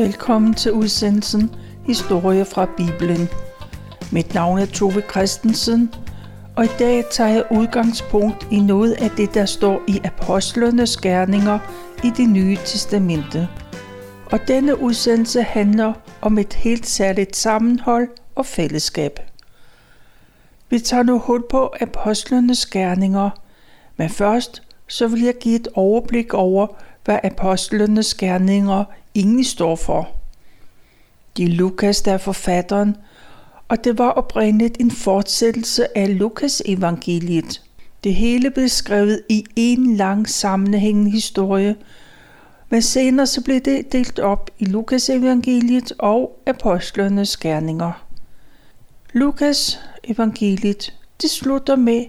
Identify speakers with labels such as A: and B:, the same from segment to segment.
A: Velkommen til udsendelsen Historie fra Bibelen. Mit navn er Tove Christensen, og i dag tager jeg udgangspunkt i noget af det, der står i Apostlenes Gerninger i det nye testamente. Og denne udsendelse handler om et helt særligt sammenhold og fællesskab. Vi tager nu hul på Apostlenes Gerninger, men først så vil jeg give et overblik over, hvad Apostlenes Gerninger egentlig står for. Det er Lukas, der er forfatteren, og det var oprindeligt en fortsættelse af Lukas evangeliet. Det hele blev skrevet i en lang sammenhængende historie, men senere så blev det delt op i Lukas evangeliet og apostlenes gerninger. Lukas evangeliet det slutter med,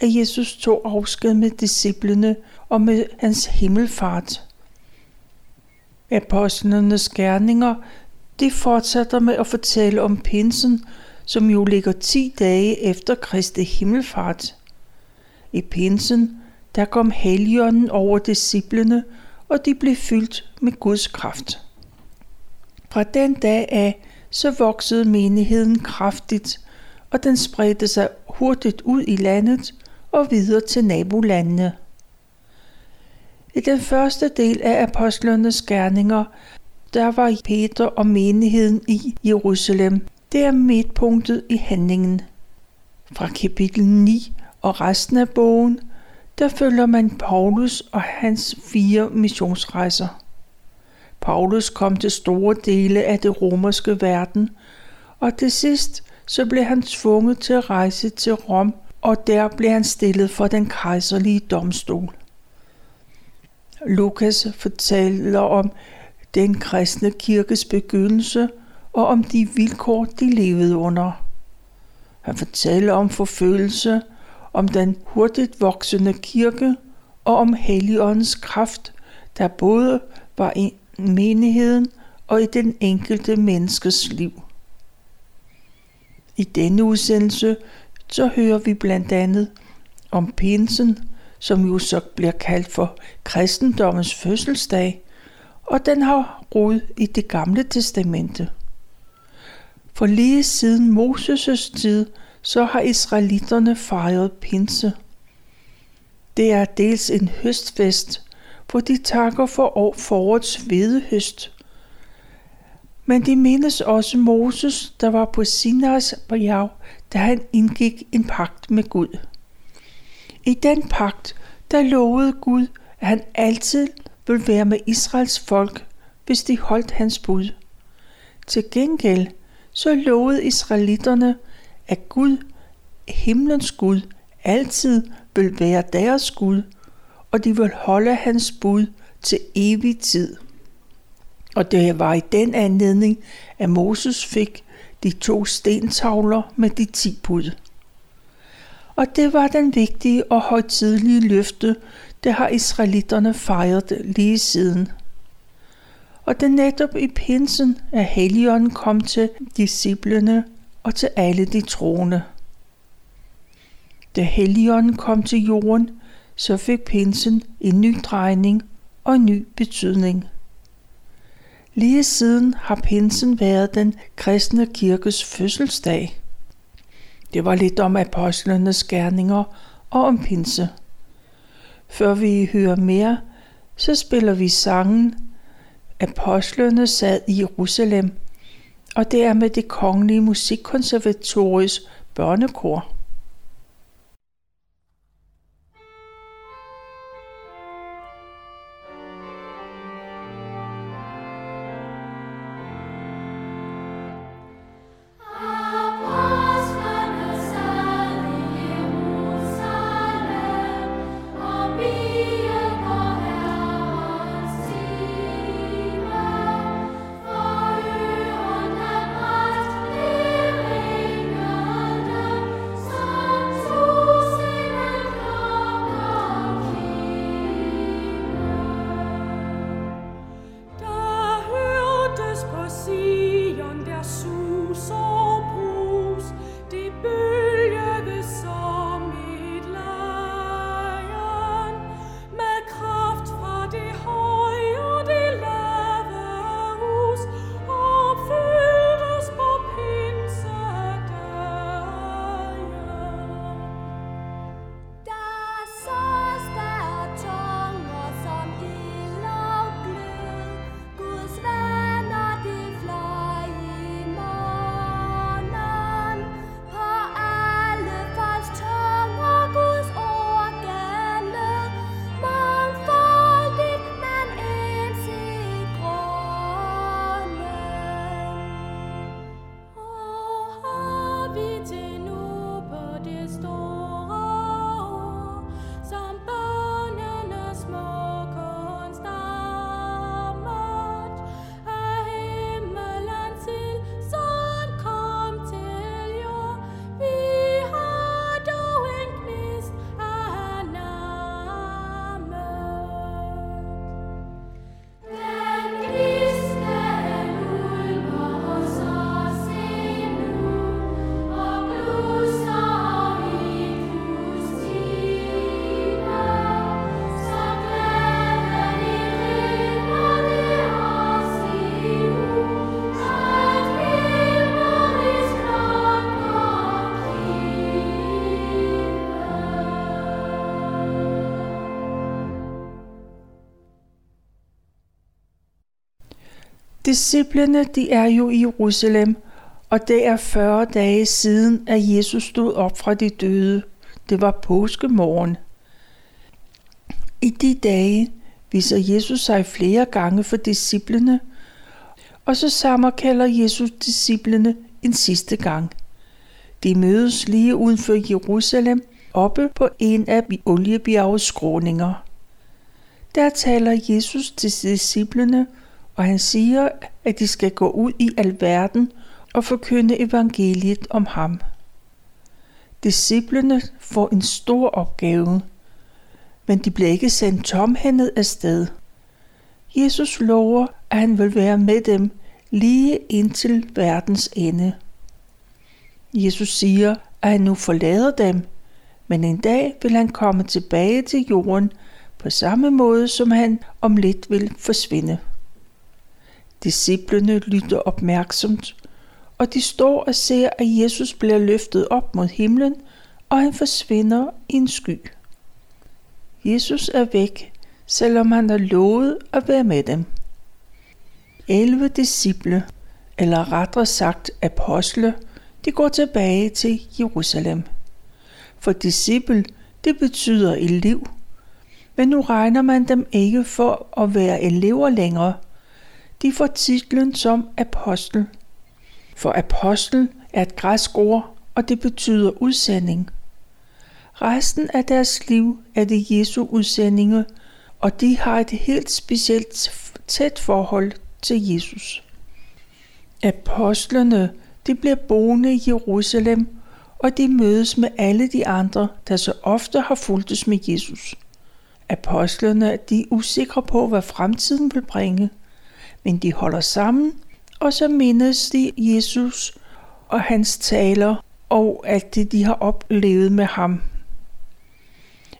A: at Jesus tog afsked med disciplene og med hans himmelfart. Apostlenes gerninger, de fortsætter med at fortælle om pinsen, som jo ligger 10 dage efter Kristi himmelfart. I pinsen, der kom helligånden over disciplene, og de blev fyldt med Guds kraft. Fra den dag af, så voksede menigheden kraftigt, og den spredte sig hurtigt ud i landet og videre til nabolandene. I den første del af apostlenes gerninger, der var Peter og menigheden i Jerusalem. Det er midtpunktet i handlingen. Fra kapitel 9 og resten af bogen, der følger man Paulus og hans fire missionsrejser. Paulus kom til store dele af det romerske verden, og til sidst så blev han tvunget til at rejse til Rom, og der blev han stillet for den kejserlige domstol. Lukas fortæller om den kristne kirkes begyndelse og om de vilkår, de levede under. Han fortæller om forfølgelse, om den hurtigt voksende kirke og om Helligåndens kraft, der både var i menigheden og i den enkelte menneskes liv. I denne udsendelse så hører vi blandt andet om pinsen, som jo så bliver kaldt for kristendommens fødselsdag, og den har rod i det gamle testamente. For lige siden Moses' tid, så har israelitterne fejret pinse. Det er dels en høstfest, hvor de takker for forårets hvedehøst. Men de mindes også Moses, der var på Sinais bjerg, da han indgik en pagt med Gud. I den pagt, der lovede Gud, at han altid ville være med Israels folk, hvis de holdt hans bud. Til gengæld så lovede israelitterne, at Gud, himlens Gud, altid vil være deres Gud, og de vil holde hans bud til evig tid. Og det var i den anledning, at Moses fik de to stentavler med de ti bud. Og det var den vigtige og højtidlige løfte, det har israelitterne fejret lige siden. Og det netop i pinsen, at Helligånden kom til disciplene og til alle de troende. Da Helligånden kom til jorden, så fik pinsen en ny drejning og en ny betydning. Lige siden har pinsen været den kristne kirkes fødselsdag. Det var lidt om apostlenes gerninger og om pinse. Før vi hører mere, så spiller vi sangen Apostlene sad i Jerusalem, og det er med det kongelige musikkonservatoriets børnekor. Disciplene de er jo i Jerusalem, og det er 40 dage siden, at Jesus stod op fra de døde. Det var påskemorgen. I de dage viser Jesus sig flere gange for disciplene, og så sammenkalder Jesus disciplene en sidste gang. De mødes lige uden for Jerusalem, oppe på en af oliebjergets skråninger. Der taler Jesus til disciplene, og han siger, at de skal gå ud i alverden og forkynde evangeliet om ham. Disciplene får en stor opgave, men de bliver ikke sendt tomhændet afsted. Jesus lover, at han vil være med dem lige indtil verdens ende. Jesus siger, at han nu forlader dem, men en dag vil han komme tilbage til jorden på samme måde, som han om lidt vil forsvinde. Disciplene lytter opmærksomt, og de står og ser, at Jesus bliver løftet op mod himlen, og han forsvinder i en sky. Jesus er væk, selvom han har lovet at være med dem. 11 disciple, eller rettere sagt apostle, de går tilbage til Jerusalem. For disciple, det betyder elev. Men nu regner man dem ikke for at være elever længere. De får titlen som apostel. For apostel er et græsk ord, og det betyder udsending. Resten af deres liv er det Jesu udsendinge, og de har et helt specielt tæt forhold til Jesus. Apostlene de bliver boende i Jerusalem, og de mødes med alle de andre, der så ofte har fulgtes med Jesus. Apostlene de er usikre på, hvad fremtiden vil bringe, men de holder sammen, og så mindes de Jesus og hans taler og alt det, de har oplevet med ham.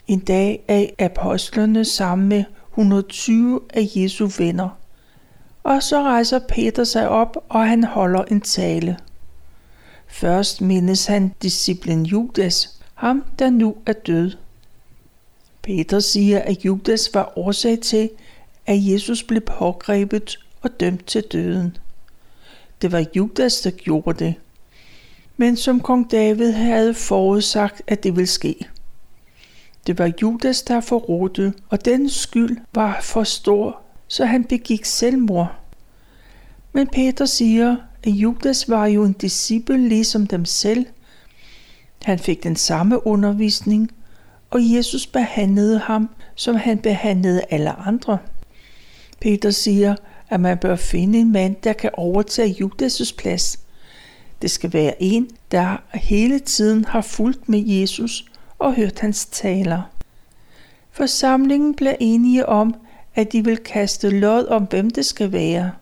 A: En dag er apostlene sammen med 120 af Jesu venner. Og så rejser Peter sig op, og han holder en tale. Først mindes han disciplen Judas, ham der nu er død. Peter siger, at Judas var årsag til, at Jesus blev pågrebet og dømt til døden. Det var Judas, der gjorde det. Men som kong David havde forudsagt, at det ville ske. Det var Judas, der forrådte, og den skyld var for stor, så han begik selvmord. Men Peter siger, at Judas var jo en disciple ligesom dem selv. Han fik den samme undervisning, og Jesus behandlede ham, som han behandlede alle andre. Peter siger, at man bør finde en mand, der kan overtage Judas' plads. Det skal være en, der hele tiden har fulgt med Jesus og hørt hans taler. Forsamlingen blev enige om, at de vil kaste lod om, hvem det skal være.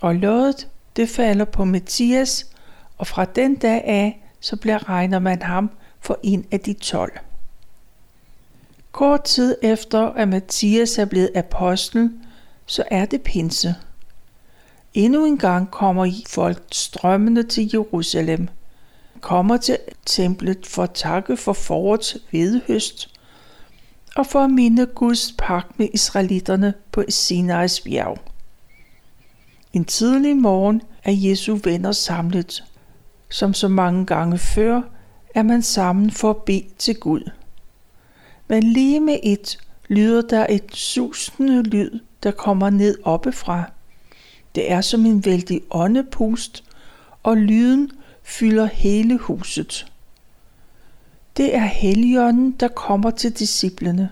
A: Og loddet, det falder på Mathias, og fra den dag af, så bliver regner man ham for en af de tolv. Kort tid efter, at Mathias er blevet apostel, så er det pinse. Endnu en gang kommer folk strømmende til Jerusalem, kommer til templet for at takke for forårets vedhøst og for at minde Guds pagt med israelitterne på Sinais bjerg. En tidlig morgen er Jesu venner samlet. Som så mange gange før er man sammen for at bede til Gud. Men lige med et lyder der et susende lyd, der kommer ned oppefra. Det er som en vældig åndepust, og lyden fylder hele huset. Det er Helligånden, der kommer til disciplene.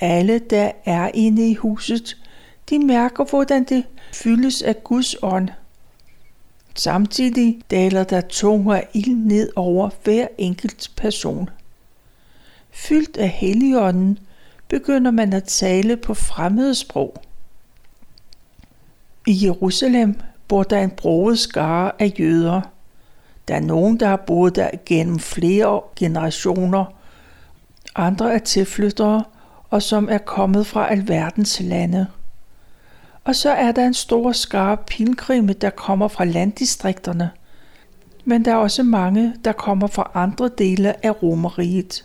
A: Alle, der er inde i huset, de mærker, hvordan det fyldes af Guds ånd. Samtidig daler der tunger af ild ned over hver enkelt person. Fyldt af Helligånden begynder man at tale på fremmede sprog. I Jerusalem bor der en broet skare af jøder. Der er nogen, der har boet der gennem flere generationer. Andre er tilflyttere, og som er kommet fra alverdens lande. Og så er der en stor skare pilgrimme, der kommer fra landdistrikterne. Men der er også mange, der kommer fra andre dele af Romeriet.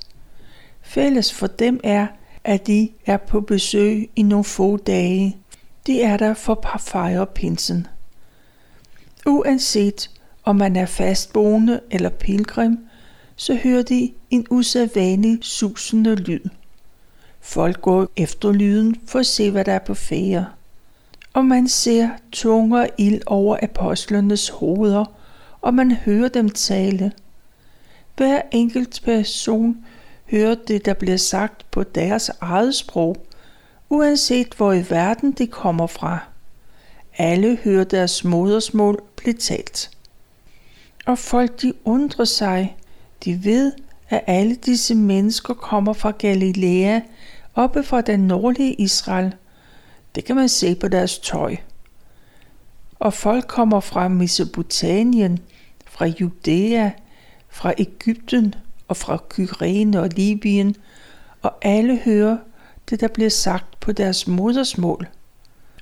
A: Fælles for dem er, at de er på besøg i nogle få dage. de er der for at fejre pinsen. Uanset om man er fastboende eller pilgrim, så hører de en usædvanlig susende lyd. Folk går efter lyden for at se, hvad der er på fære. Og man ser tunger ild over apostlenes hoveder, og man hører dem tale. Hver enkelt person høre det, der bliver sagt på deres eget sprog, uanset hvor i verden de kommer fra. Alle hører deres modersmål blive talt. Og folk de undrer sig. De ved, at alle disse mennesker kommer fra Galilea, oppe fra den nordlige Israel. Det kan man se på deres tøj. Og folk kommer fra Mesopotamien, fra Judæa, fra Ægypten og fra Kyrene og Libyen, og alle hører det, der bliver sagt på deres modersmål.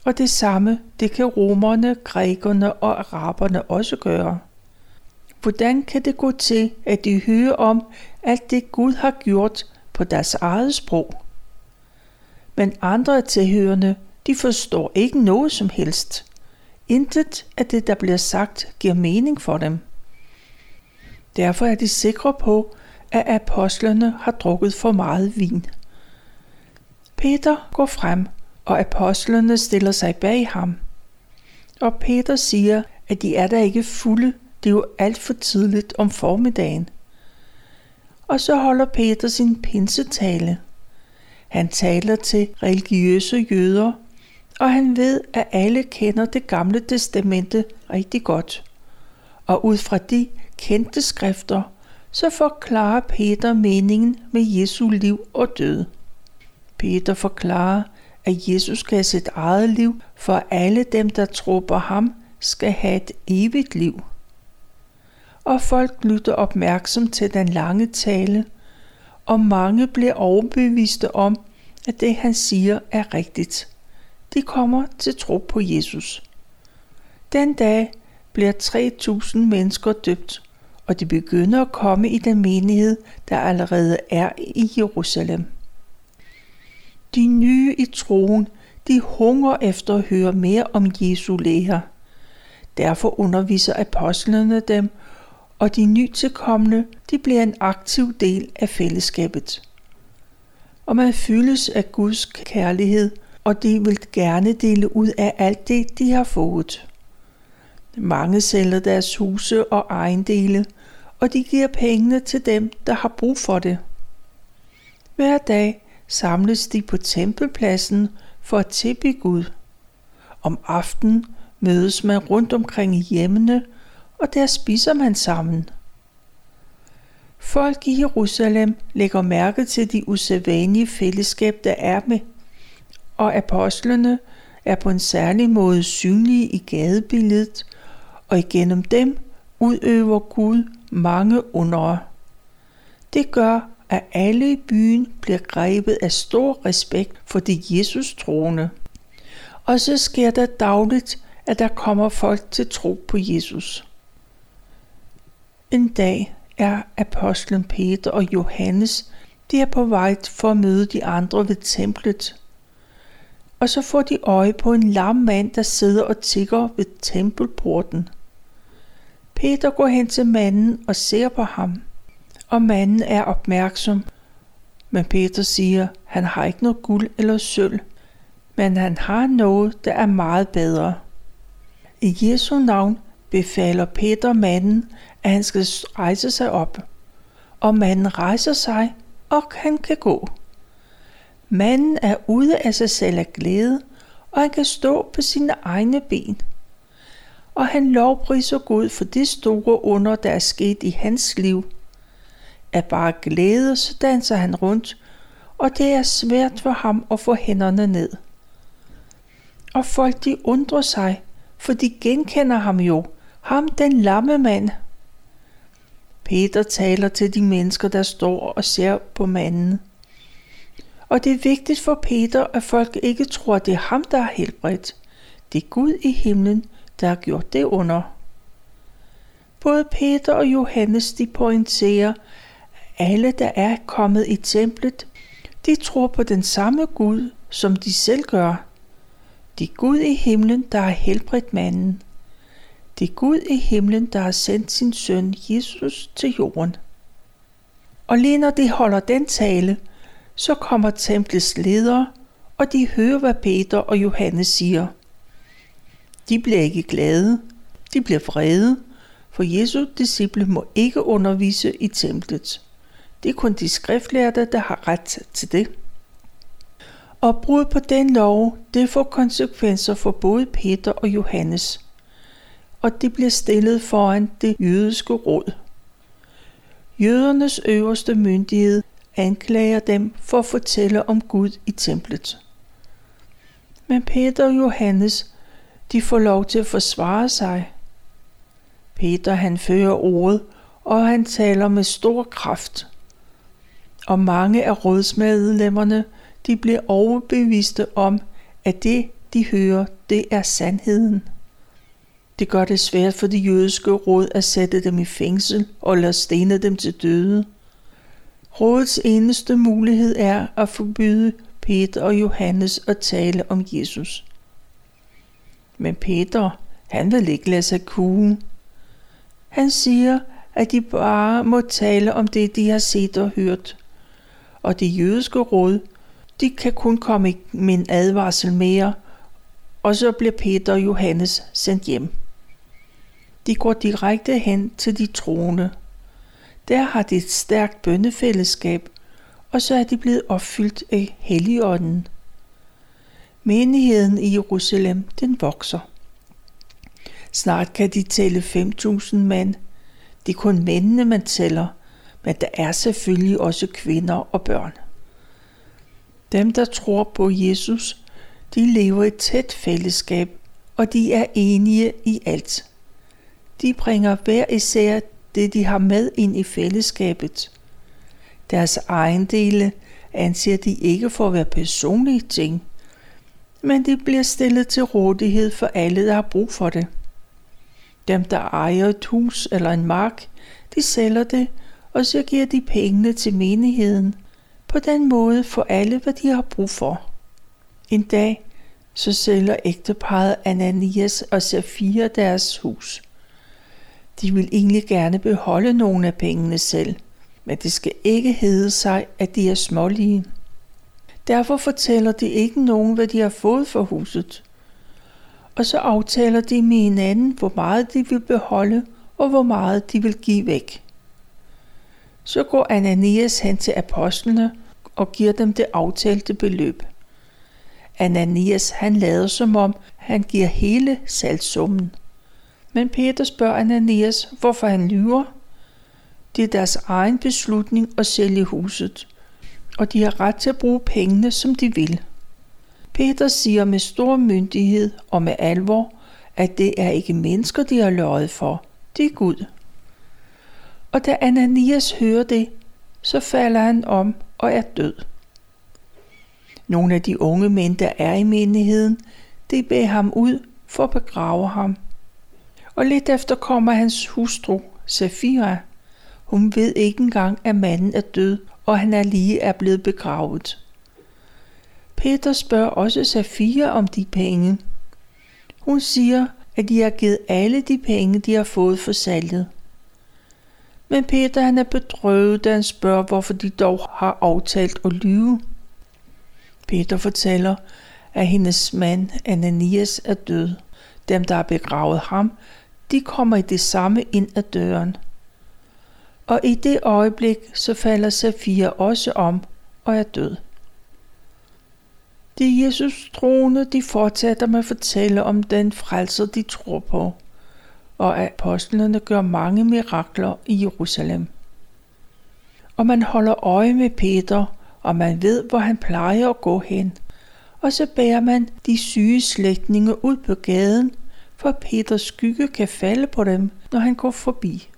A: Og det samme, det kan romerne, grækerne og araberne også gøre. Hvordan kan det gå til, at de hører om alt det Gud har gjort på deres eget sprog? Men andre tilhørende, de forstår ikke noget som helst. Intet af det, der bliver sagt, giver mening for dem. Derfor er de sikre på, at apostlene har drukket for meget vin. Peter går frem, og apostlene stiller sig bag ham. Og Peter siger, at de er der ikke fulde, det er jo alt for tidligt om formiddagen. Og så holder Peter sin pinsetale. Han taler til religiøse jøder, og han ved, at alle kender det gamle testamente rigtig godt. Og ud fra de kendte skrifter, så forklarer Peter meningen med Jesu liv og død. Peter forklarer, at Jesus gav sit eget liv, for alle dem, der tror på ham, skal have et evigt liv. Og folk lytter opmærksomt til den lange tale, og mange bliver overbeviste om, at det han siger er rigtigt. De kommer til tro på Jesus. Den dag bliver 3.000 mennesker døbt, og de begynder at komme i den menighed, der allerede er i Jerusalem. De nye i troen, de hunger efter at høre mere om Jesu lære. Derfor underviser apostlene dem, og de nytilkommende, de bliver en aktiv del af fællesskabet. Og man fyldes af Guds kærlighed, og de vil gerne dele ud af alt det, de har fået. Mange sælger deres huse og ejendele, og de giver pengene til dem, der har brug for det. Hver dag samles de på tempelpladsen for at tilbe Gud. Om aftenen mødes man rundt omkring i hjemmene, og der spiser man sammen. Folk i Jerusalem lægger mærke til de usædvanlige fællesskab, der er med, og apostlene er på en særlig måde synlige i gadebilledet, og igennem dem udøver Gud mange under. Det gør, at alle i byen bliver grebet af stor respekt for de Jesus troende. Og så sker der dagligt, at der kommer folk til tro på Jesus. En dag er apostlen Peter og Johannes, de er på vej for at møde de andre ved templet. Og så får de øje på en lam mand, der sidder og tigger ved tempelporten. Peter går hen til manden og ser på ham, og manden er opmærksom. Men Peter siger, han har ikke noget guld eller sølv, men han har noget, der er meget bedre. I Jesu navn befaler Peter manden, at han skal rejse sig op. Og manden rejser sig, og han kan gå. Manden er ude af sig selv af glæde, og han kan stå på sine egne ben – og han lovpriser Gud for det store under, der er sket i hans liv. Af bare glæde, så danser han rundt, og det er svært for ham at få hænderne ned. Og folk de undrer sig, for de genkender ham jo, ham den lamme mand. Peter taler til de mennesker, der står og ser på manden. Og det er vigtigt for Peter, at folk ikke tror, at det er ham, der er helbredt. Det er Gud i himlen, der har gjort det under. Både Peter og Johannes de pointerer, at alle, der er kommet i templet, de tror på den samme Gud, som de selv gør. Det er Gud i himlen, der har helbredt manden. Det er Gud i himlen, der har sendt sin søn Jesus til jorden. Og lige når de holder den tale, så kommer templets ledere, og de hører, hvad Peter og Johannes siger. De bliver ikke glade, de bliver vrede, for Jesu disciple må ikke undervise i templet. Det er kun de skriftlærte, der har ret til det. Og brud på den lov, det får konsekvenser for både Peter og Johannes. Og de bliver stillet foran det jødiske råd. Jødernes øverste myndighed anklager dem for at fortælle om Gud i templet. Men Peter og Johannes, de får lov til at forsvare sig. Peter han fører ordet, og han taler med stor kraft. Og mange af rådsmedlemmerne, de bliver overbeviste om, at det, de hører, det er sandheden. Det gør det svært for de jødiske råd at sætte dem i fængsel og lade stene dem til døde. Rådets eneste mulighed er at forbyde Peter og Johannes at tale om Jesus. Men Peter, han vil ikke lade sig kue. Han siger, at de bare må tale om det, de har set og hørt. Og det jødiske råd, de kan kun komme med en advarsel mere, og så bliver Peter og Johannes sendt hjem. De går direkte hen til de troende. Der har de et stærkt bønnefællesskab, og så er de blevet opfyldt af Helligånden. Menigheden i Jerusalem, den vokser. Snart kan de tælle 5.000 mand. Det er kun mændene, man tæller, men der er selvfølgelig også kvinder og børn. Dem, der tror på Jesus, de lever i tæt fællesskab, og de er enige i alt. De bringer hver især det, de har med ind i fællesskabet. Deres ejendele anser de ikke for at være personlige ting, men det bliver stillet til rådighed for alle, der har brug for det. Dem, der ejer et hus eller en mark, de sælger det, og så giver de pengene til menigheden. På den måde får alle, hvad de har brug for. En dag, så sælger ægteparet Ananias og Safira deres hus. De vil egentlig gerne beholde nogle af pengene selv, men det skal ikke hede sig, at de er smålige. Derfor fortæller de ikke nogen, hvad de har fået for huset. Og så aftaler de med hinanden, hvor meget de vil beholde, og hvor meget de vil give væk. Så går Ananias hen til apostlene og giver dem det aftalte beløb. Ananias han lader som om, han giver hele salgsummen. Men Peter spørger Ananias, hvorfor han lyver. Det er deres egen beslutning at sælge huset, og de har ret til at bruge pengene, som de vil. Peter siger med stor myndighed og med alvor, at det er ikke mennesker, de har løjet for. Det er Gud. Og da Ananias hører det, så falder han om og er død. Nogle af de unge mænd, der er i menigheden, de beder ham ud for at begrave ham. Og lidt efter kommer hans hustru, Safira. Hun ved ikke engang, at manden er død, og han er lige er blevet begravet. Peter spørger også Safira om de penge. Hun siger, at de har givet alle de penge, de har fået for salget. Men Peter han er bedrøvet, da han spørger, hvorfor de dog har aftalt at lyve. Peter fortæller, at hendes mand Ananias er død. Dem, der har begravet ham, de kommer i det samme ind ad døren. Og i det øjeblik, så falder Safira også om og er død. De Jesus troende, de fortsætter med at fortælle om den frelser, de tror på, og apostlene gør mange mirakler i Jerusalem. Og man holder øje med Peter, og man ved, hvor han plejer at gå hen. Og så bærer man de syge slægtninge ud på gaden, for Peters skygge kan falde på dem, når han går forbi.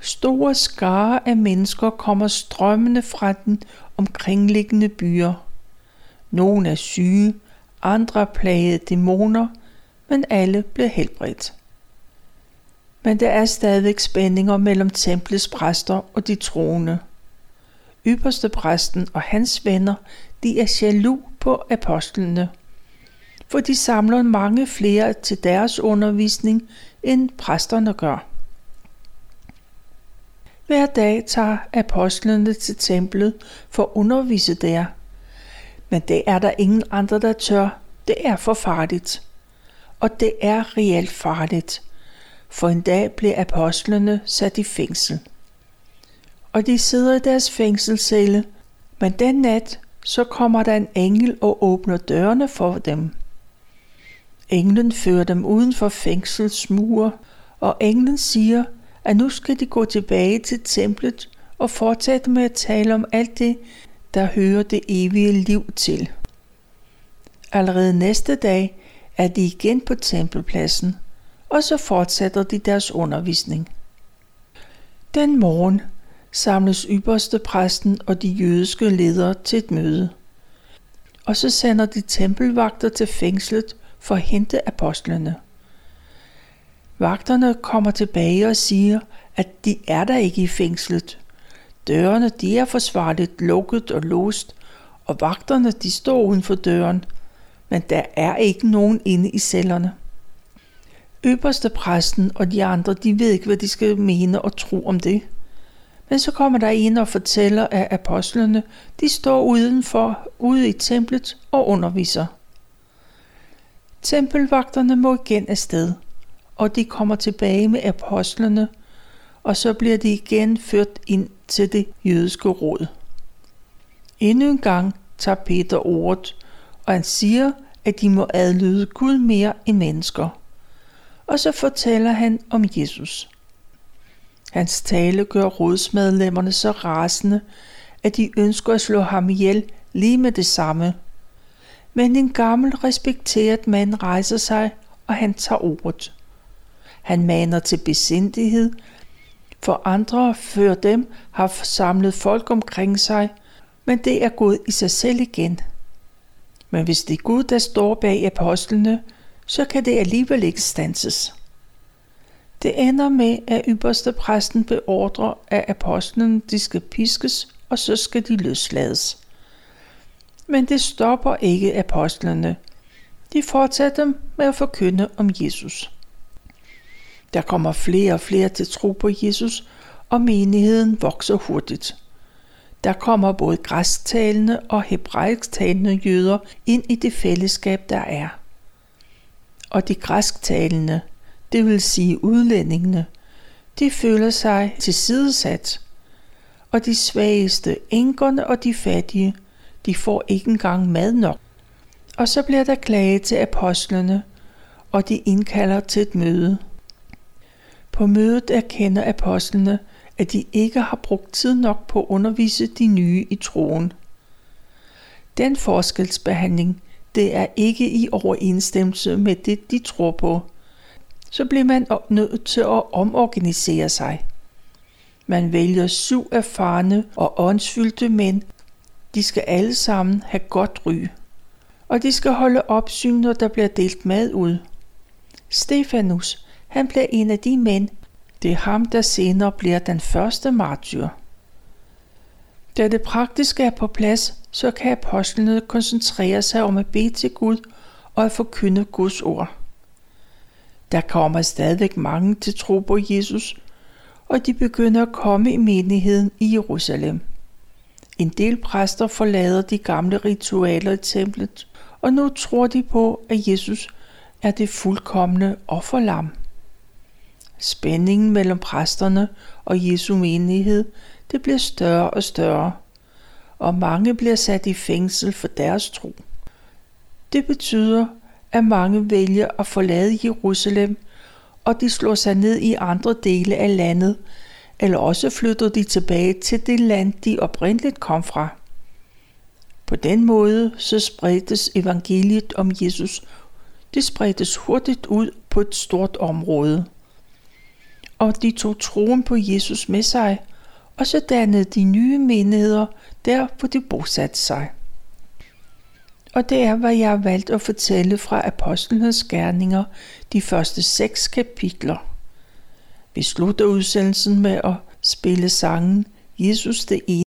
A: Store skare af mennesker kommer strømmende fra den omkringliggende byer. Nogle er syge, andre plagede dæmoner, men alle blev helbredt. Men der er stadig spændinger mellem templets præster og de troende. Ypperste præsten og hans venner, de er jaloux på apostlene. for de samler mange flere til deres undervisning, end præsterne gør. Hver dag tager apostlene til templet for at undervise der. Men det er der ingen andre, der tør. Det er for farligt. Og det er reelt farligt. For en dag blev apostlene sat i fængsel. Og de sidder i deres fængselscelle, men den nat så kommer der en engel og åbner dørene for dem. Englen fører dem uden for fængselsmure, og englen siger, at nu skal de gå tilbage til templet og fortsætte med at tale om alt det, der hører det evige liv til. Allerede næste dag er de igen på tempelpladsen, og så fortsætter de deres undervisning. Den morgen samles ypperste præsten og de jødiske ledere til et møde. Og så sender de tempelvagter til fængslet for at hente apostlene. Vagterne kommer tilbage og siger, at de er der ikke i fængslet. Dørene de er forsvarligt lukket og låst, og vagterne de står uden for døren, men der er ikke nogen inde i cellerne. Øverste præsten og de andre, de ved ikke, hvad de skal mene og tro om det. Men så kommer der en og fortæller, at apostlene, de står udenfor, ude i templet og underviser. Tempelvagterne må igen afsted, og de kommer tilbage med apostlene, og så bliver de igen ført ind til det jødiske råd. Endnu en gang tager Peter ordet, og han siger, at de må adlyde Gud mere end mennesker. Og så fortæller han om Jesus. Hans tale gør rådsmedlemmerne så rasende, at de ønsker at slå ham ihjel lige med det samme. Men en gammel respekteret mand rejser sig, og han tager ordet. Han maner til besindighed, for andre før dem har samlet folk omkring sig, men det er gået i sig selv igen. Men hvis det er Gud, der står bag apostlene, så kan det alligevel ikke stanses. Det ender med, at ypperste præsten beordrer, at apostlene de skal piskes, og så skal de løslades. Men det stopper ikke apostlene. De fortsætter med at forkynde om Jesus. Der kommer flere og flere til tro på Jesus, og menigheden vokser hurtigt. Der kommer både græsktalende og hebraisktalende jøder ind i det fællesskab, der er. Og de græsktalende, det vil sige udlændingene, de føler sig tilsidesat. Og de svageste, enkerne og de fattige, de får ikke engang mad nok. Og så bliver der klage til apostlene, og de indkalder til et møde. På mødet erkender apostlene, at de ikke har brugt tid nok på at undervise de nye i troen. Den forskelsbehandling, det er ikke i overensstemmelse med det, de tror på. Så bliver man nødt til at omorganisere sig. Man vælger syv erfarne og åndsfyldte mænd. De skal alle sammen have godt ry. Og de skal holde opsyn, når der bliver delt mad ud. Stefanus, han bliver en af de mænd, det er ham, der senere bliver den første martyr. Da det praktiske er på plads, så kan apostlene koncentrere sig om at bede til Gud og at forkynde Guds ord. Der kommer stadigvæk mange til tro på Jesus, og de begynder at komme i menigheden i Jerusalem. En del præster forlader de gamle ritualer i templet, og nu tror de på, at Jesus er det fuldkommende offerlam. Spændingen mellem præsterne og Jesu menighed, det bliver større og større, og mange bliver sat i fængsel for deres tro. Det betyder, at mange vælger at forlade Jerusalem, og de slår sig ned i andre dele af landet, eller også flytter de tilbage til det land, de oprindeligt kom fra. På den måde så spredtes evangeliet om Jesus. Det spredtes hurtigt ud på et stort område og de tog troen på Jesus med sig, og så dannede de nye menigheder der, hvor de bosatte sig. Og det er, hvad jeg har valgt at fortælle fra Apostlenes Gerninger, de første seks kapitler. Vi slutter udsendelsen med at spille sangen Jesus det ene